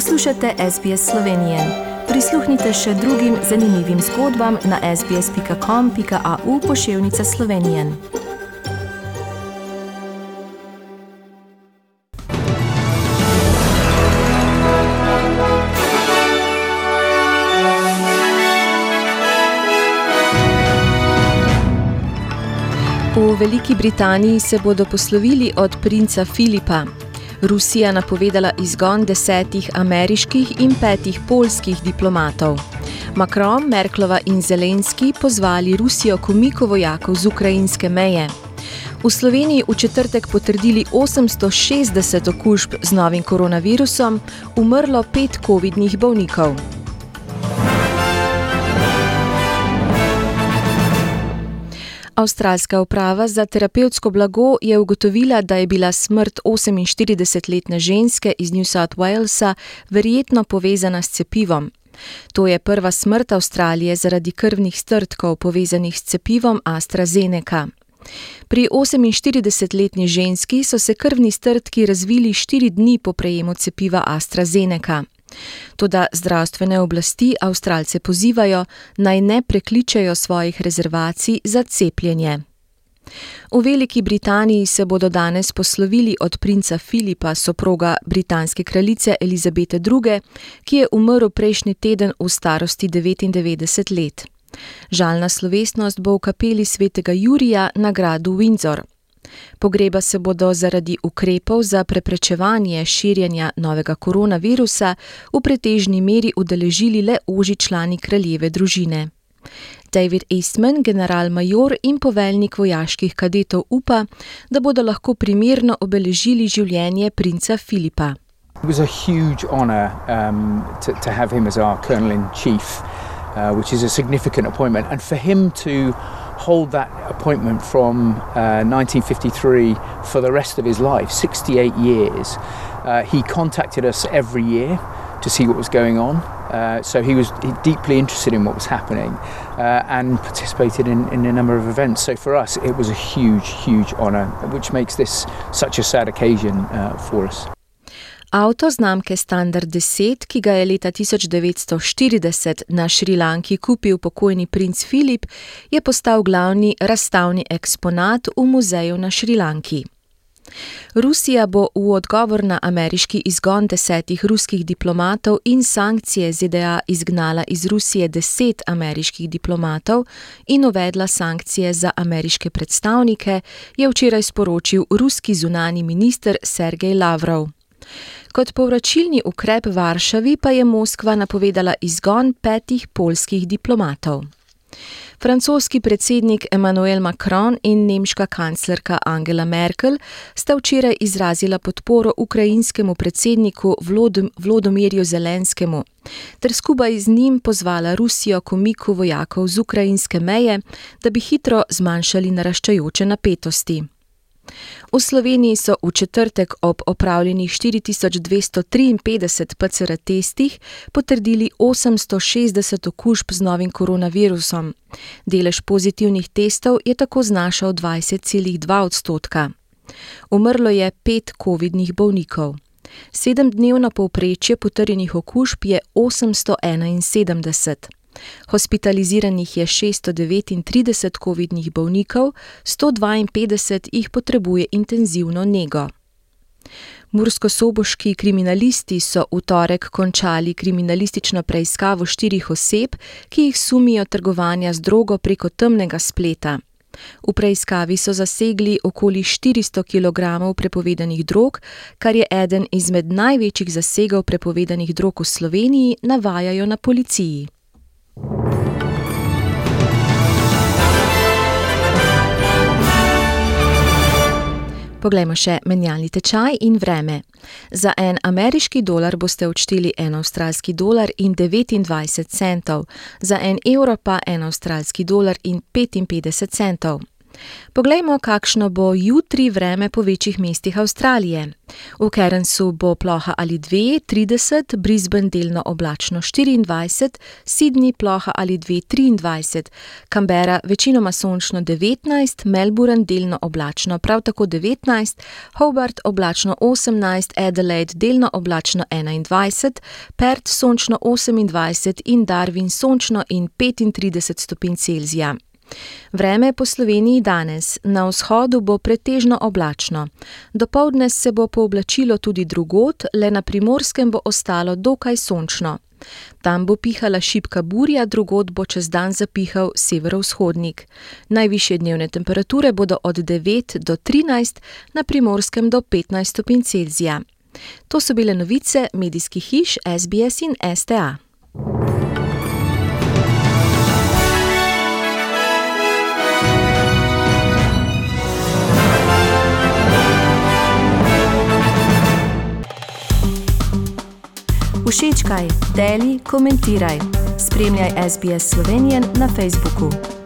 Poslušate SBS Slovenije. Prisluhnite še drugim zanimivim zgodbam na sbsp.com.au pošiljka Slovenije. V Veliki Britaniji se bodo poslovili od princa Filipa. Rusija napovedala izgon desetih ameriških in petih polskih diplomatov. Macron, Merklova in Zelenski pozvali Rusijo k umiku vojakov z ukrajinske meje. V Sloveniji v četrtek potrdili 860 okužb z novim koronavirusom, umrlo pet COVID-nih bolnikov. Avstralska uprava za terapevtsko blago je ugotovila, da je bila smrt 48-letne ženske iz New South Walesa verjetno povezana s cepivom. To je prva smrt Avstralije zaradi krvnih strtkov povezanih s cepivom AstraZeneca. Pri 48-letni ženski so se krvni strtki razvili štiri dni po prejemu cepiva AstraZeneca. Toda zdravstvene oblasti Avstralce pozivajo, naj ne prekličejo svojih rezervacij za cepljenje. V Veliki Britaniji se bodo danes poslovili od princa Filipa, soproga britanske kraljice Elizabete II., ki je umrl prejšnji teden v starosti 99 let. Žalna slovesnost bo v kapeli svetega Jurija na gradu Windsor. Pogreba se bodo zaradi ukrepov za preprečevanje širjenja novega koronavirusa v pretežni meri udeležili le oži člani kraljeve družine. David Eastman, general-major in poveljnik vojaških kadetov, upa, da bodo lahko primerno obeležili življenje princa Filipa. It was a huge honor um, to, to have him as our colonel in chief, uh, which is a significant appointment, and for him to hold that appointment from uh, 1953 for the rest of his life 68 years. Uh, he contacted us every year to see what was going on. Uh, so he was deeply interested in what was happening uh, and participated in, in, a number of events. So for us, it was a huge, huge honour, which makes this such a sad occasion uh, for us. Avto znamke Standard 10, ki ga je leta 1940 na Šrilanki kupil pokojni princ Filip, je postal glavni razstavni eksponat v muzeju na Šrilanki. Rusija bo v odgovor na ameriški izgon desetih ruskih diplomatov in sankcije ZDA izgnala iz Rusije deset ameriških diplomatov in uvedla sankcije za ameriške predstavnike, je včeraj sporočil ruski zunani minister Sergej Lavrov. Kot povračilni ukrep Varšavi pa je Moskva napovedala izgon petih polskih diplomatov. Francoski predsednik Emmanuel Macron in nemška kanclerka Angela Merkel sta včeraj izrazila podporo ukrajinskemu predsedniku Vlodomirju Zelenskemu ter skupaj z njim pozvala Rusijo k umiku vojakov z ukrajinske meje, da bi hitro zmanjšali naraščajoče napetosti. V Sloveniji so v četrtek ob opravljenih 4253 PCR testih potrdili 860 okužb z novim koronavirusom. Delež pozitivnih testov je tako znašal 20,2 odstotka. Umrlo je pet COVID-nih bolnikov. Sedemdnevno povprečje potrjenih okužb je 871. Hospitaliziranih je 639 COVID-nih bolnikov, 152 jih potrebuje intenzivno nego. Mursko-soboški kriminalisti so v torek končali kriminalistično preiskavo štirih oseb, ki jih sumijo trgovanja z drogo preko temnega spleta. V preiskavi so zasegli okoli 400 kg prepovedanih drog, kar je eden izmed največjih zasegov prepovedanih drog v Sloveniji, navajajo na policiji. Poglejmo še menjalni tečaj in vreme. Za en ameriški dolar boste odšteli en avstralski dolar in 29 centov, za en evro pa en avstralski dolar in 55 centov. Poglejmo, kakšno bo jutri vreme po večjih mestih Avstralije. V Kerensu bo ploha ali dve, 30, Brisbane delno oblačno 24, Sydney ploha ali dve, 23, Canberra večinoma sončno 19, Melbourne delno oblačno prav tako 19, Hobart oblačno 18, Adelaide delno oblačno 21, Perth sončno 28 in Darwin sončno in 35 stopinj Celzija. Vreme po Sloveniji danes: na vzhodu bo pretežno oblačno, dopoldne se bo pooblačilo tudi drugod, le na primorskem bo ostalo dokaj sončno. Tam bo pihala šibka burja, drugod bo čez dan zapihal severovzhodnik. Najvišje dnevne temperature bodo od devet do trinajst, na primorskem do petnajst stopinj Celzija. To so bile novice medijskih hiš SBS in STA. Všečkaj, deli, komentiraj. Spremljaj SBS Slovenijo na Facebooku.